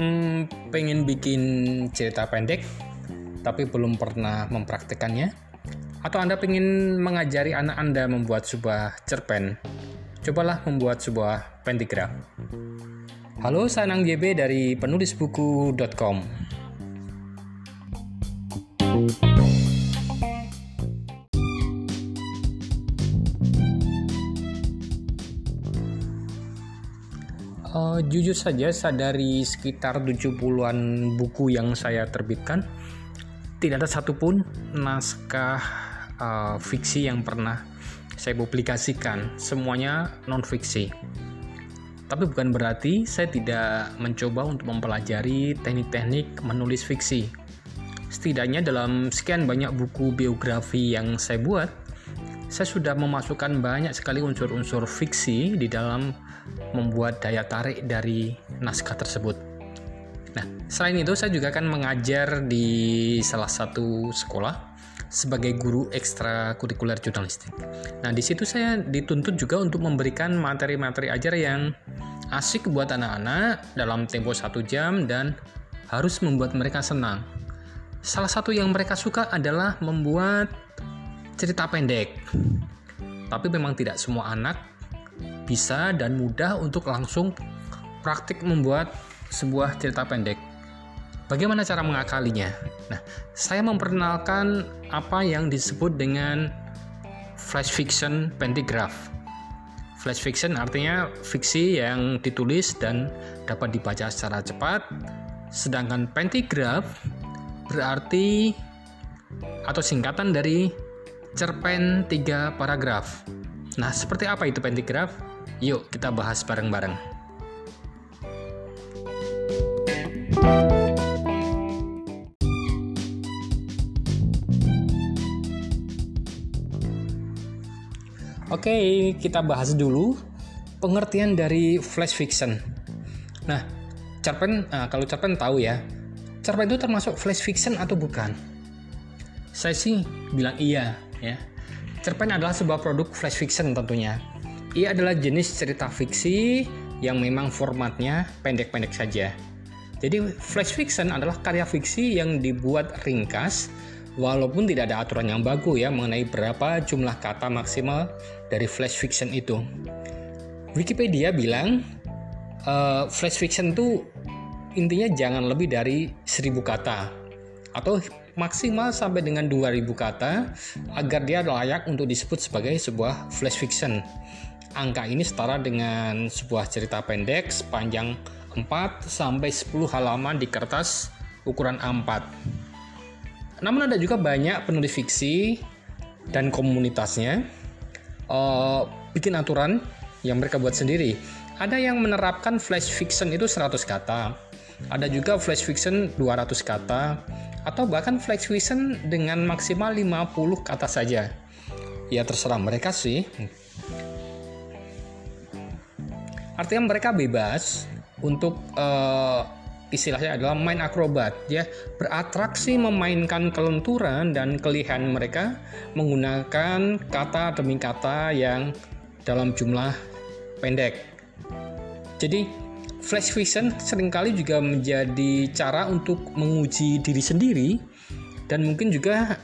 Hmm, pengen bikin cerita pendek, tapi belum pernah mempraktekannya? Atau Anda pengen mengajari anak Anda membuat sebuah cerpen? Cobalah membuat sebuah pentigraf. Halo, saya Nang JB dari penulisbuku.com. Uh, jujur saja, dari sekitar 70-an buku yang saya terbitkan, tidak ada satupun naskah uh, fiksi yang pernah saya publikasikan. Semuanya non-fiksi. Tapi bukan berarti saya tidak mencoba untuk mempelajari teknik-teknik menulis fiksi. Setidaknya dalam sekian banyak buku biografi yang saya buat, saya sudah memasukkan banyak sekali unsur-unsur fiksi di dalam membuat daya tarik dari naskah tersebut. Nah, selain itu saya juga akan mengajar di salah satu sekolah sebagai guru ekstrakurikuler jurnalistik. Nah, di situ saya dituntut juga untuk memberikan materi-materi ajar yang asik buat anak-anak dalam tempo satu jam dan harus membuat mereka senang. Salah satu yang mereka suka adalah membuat cerita pendek. Tapi memang tidak semua anak bisa dan mudah untuk langsung praktik membuat sebuah cerita pendek. Bagaimana cara mengakalinya? Nah, saya memperkenalkan apa yang disebut dengan flash fiction pentigraph. Flash fiction artinya fiksi yang ditulis dan dapat dibaca secara cepat, sedangkan pentigraph berarti atau singkatan dari cerpen tiga paragraf. Nah, seperti apa itu pentigraph? Yuk kita bahas bareng-bareng. Oke, kita bahas dulu pengertian dari flash fiction. Nah, cerpen, nah, kalau cerpen tahu ya, cerpen itu termasuk flash fiction atau bukan? Saya sih bilang iya, ya. Cerpen adalah sebuah produk flash fiction tentunya. Ia adalah jenis cerita fiksi yang memang formatnya pendek-pendek saja. Jadi flash fiction adalah karya fiksi yang dibuat ringkas walaupun tidak ada aturan yang baku ya mengenai berapa jumlah kata maksimal dari flash fiction itu. Wikipedia bilang uh, flash fiction itu intinya jangan lebih dari 1000 kata atau maksimal sampai dengan 2000 kata agar dia layak untuk disebut sebagai sebuah flash fiction. Angka ini setara dengan sebuah cerita pendek sepanjang 4 sampai 10 halaman di kertas ukuran A4. Namun ada juga banyak penulis fiksi dan komunitasnya uh, bikin aturan yang mereka buat sendiri. Ada yang menerapkan flash fiction itu 100 kata. Ada juga flash fiction 200 kata atau bahkan flash fiction dengan maksimal 50 kata saja. Ya terserah mereka sih. Artinya mereka bebas untuk uh, istilahnya adalah main akrobat ya beratraksi memainkan kelenturan dan kelihan mereka menggunakan kata demi kata yang dalam jumlah pendek. Jadi flash fiction sering kali juga menjadi cara untuk menguji diri sendiri dan mungkin juga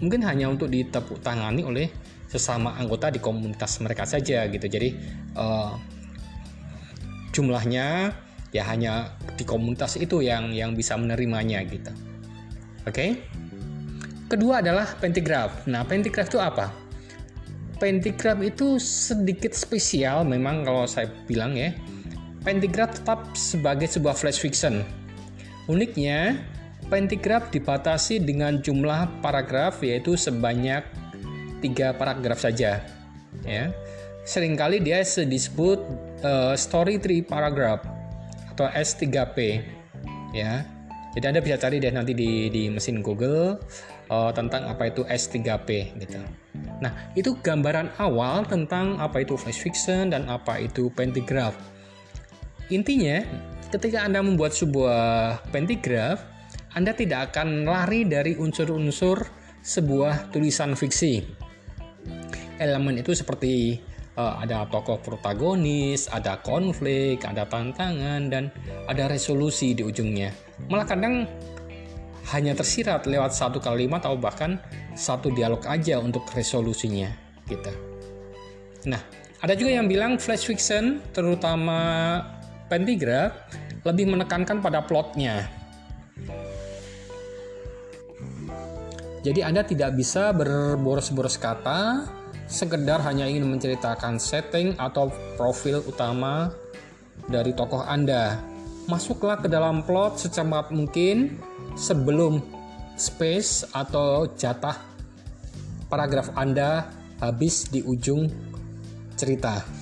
mungkin hanya untuk ditepuk tangani oleh sesama anggota di komunitas mereka saja gitu. Jadi uh, jumlahnya ya hanya di komunitas itu yang yang bisa menerimanya gitu. Oke. Okay? Kedua adalah pentigraf. Nah, pentigraf itu apa? Pentigraf itu sedikit spesial memang kalau saya bilang ya. Pentigraf tetap sebagai sebuah flash fiction. Uniknya, pentigraf dibatasi dengan jumlah paragraf yaitu sebanyak tiga paragraf saja. Ya, sering kali dia disebut uh, story tree paragraph atau S3P ya jadi anda bisa cari deh nanti di, di mesin Google uh, tentang apa itu S3P gitu nah itu gambaran awal tentang apa itu flash fiction dan apa itu pentigraph intinya ketika anda membuat sebuah pentigraph anda tidak akan lari dari unsur-unsur sebuah tulisan fiksi elemen itu seperti uh, ada tokoh protagonis, ada konflik, ada tantangan dan ada resolusi di ujungnya. Malah kadang hanya tersirat lewat satu kalimat atau bahkan satu dialog aja untuk resolusinya kita. Nah, ada juga yang bilang flash fiction terutama pentigraph lebih menekankan pada plotnya. Jadi Anda tidak bisa berboros-boros kata, sekedar hanya ingin menceritakan setting atau profil utama dari tokoh Anda. Masuklah ke dalam plot secepat mungkin sebelum space atau jatah paragraf Anda habis di ujung cerita.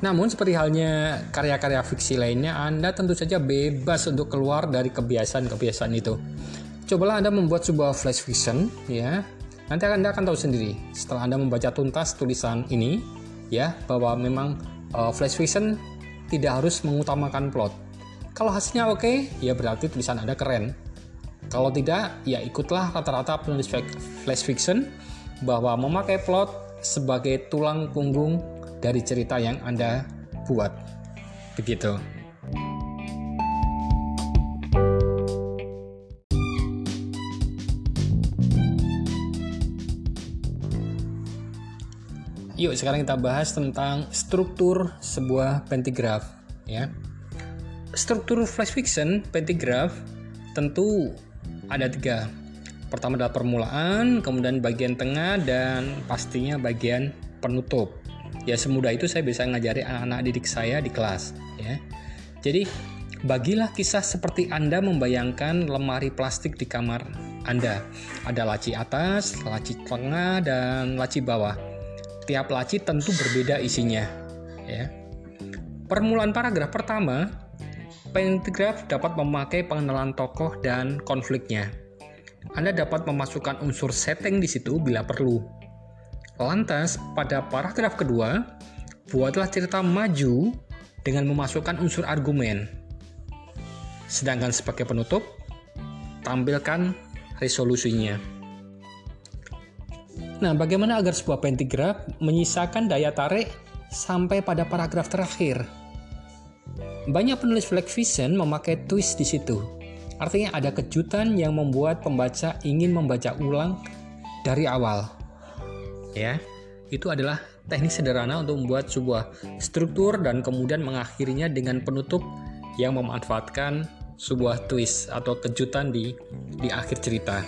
Namun seperti halnya karya-karya fiksi lainnya, Anda tentu saja bebas untuk keluar dari kebiasaan-kebiasaan itu. Cobalah Anda membuat sebuah flash fiction, ya. Nanti Anda akan tahu sendiri setelah Anda membaca tuntas tulisan ini, ya, bahwa memang uh, flash fiction tidak harus mengutamakan plot. Kalau hasilnya oke, okay, ya berarti tulisan Anda keren. Kalau tidak, ya ikutlah rata-rata penulis flash fiction bahwa memakai plot sebagai tulang punggung dari cerita yang Anda buat. Begitu. Yuk sekarang kita bahas tentang struktur sebuah pentigraf ya. Struktur flash fiction pentigraf tentu ada tiga. Pertama adalah permulaan, kemudian bagian tengah dan pastinya bagian penutup ya semudah itu saya bisa ngajari anak-anak didik saya di kelas ya. Jadi bagilah kisah seperti Anda membayangkan lemari plastik di kamar Anda. Ada laci atas laci tengah dan laci bawah. Tiap laci tentu berbeda isinya ya. Permulaan paragraf pertama pentagraf dapat memakai pengenalan tokoh dan konfliknya. Anda dapat memasukkan unsur setting di situ bila perlu. Lantas, pada paragraf kedua, buatlah cerita maju dengan memasukkan unsur argumen. Sedangkan sebagai penutup, tampilkan resolusinya. Nah, bagaimana agar sebuah pentigraf menyisakan daya tarik sampai pada paragraf terakhir? Banyak penulis flag vision memakai twist di situ. Artinya ada kejutan yang membuat pembaca ingin membaca ulang dari awal ya itu adalah teknik sederhana untuk membuat sebuah struktur dan kemudian mengakhirinya dengan penutup yang memanfaatkan sebuah twist atau kejutan di di akhir cerita.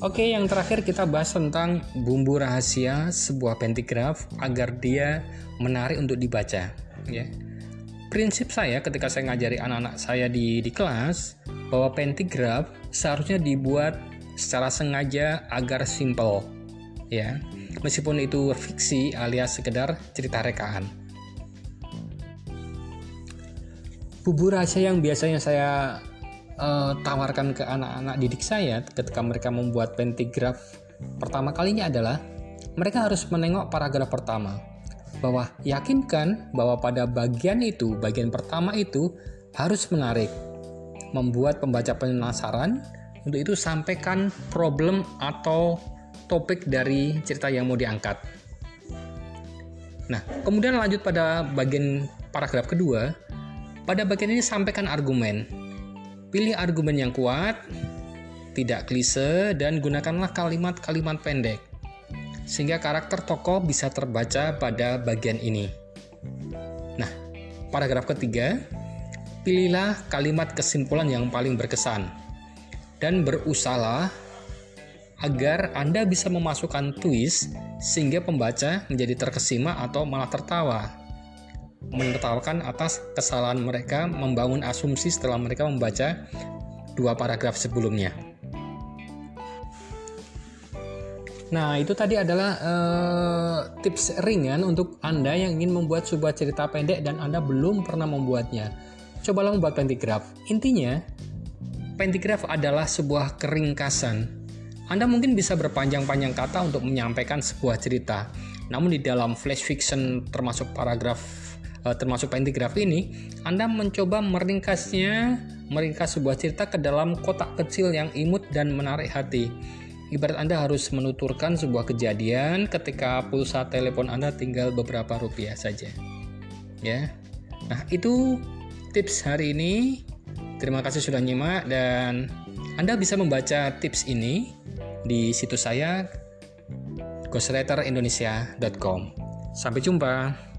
Oke, yang terakhir kita bahas tentang bumbu rahasia sebuah pentigraf agar dia menarik untuk dibaca, ya prinsip saya ketika saya ngajari anak-anak saya di, di kelas bahwa pentigraf seharusnya dibuat secara sengaja agar simple ya. Meskipun itu fiksi alias sekedar cerita rekaan. Bubur rahasia yang biasanya saya uh, tawarkan ke anak-anak didik saya ketika mereka membuat pentigraf pertama kalinya adalah mereka harus menengok paragraf pertama bahwa yakinkan bahwa pada bagian itu, bagian pertama itu harus menarik, membuat pembaca penasaran. Untuk itu sampaikan problem atau topik dari cerita yang mau diangkat. Nah, kemudian lanjut pada bagian paragraf kedua. Pada bagian ini sampaikan argumen. Pilih argumen yang kuat, tidak klise, dan gunakanlah kalimat-kalimat pendek sehingga karakter tokoh bisa terbaca pada bagian ini. Nah, paragraf ketiga, pilihlah kalimat kesimpulan yang paling berkesan dan berusahalah agar Anda bisa memasukkan twist sehingga pembaca menjadi terkesima atau malah tertawa. Menertawakan atas kesalahan mereka membangun asumsi setelah mereka membaca dua paragraf sebelumnya. Nah, itu tadi adalah uh, tips ringan untuk Anda yang ingin membuat sebuah cerita pendek dan Anda belum pernah membuatnya. Cobalah membuat pentigraf. Intinya, pentigraf adalah sebuah keringkasan. Anda mungkin bisa berpanjang-panjang kata untuk menyampaikan sebuah cerita. Namun di dalam flash fiction termasuk paragraf uh, termasuk Pentigraph ini, Anda mencoba meringkasnya, meringkas sebuah cerita ke dalam kotak kecil yang imut dan menarik hati. Ibarat Anda harus menuturkan sebuah kejadian ketika pulsa telepon Anda tinggal beberapa rupiah saja. Ya. Nah, itu tips hari ini. Terima kasih sudah nyimak dan Anda bisa membaca tips ini di situs saya ghostwriterindonesia.com. Sampai jumpa.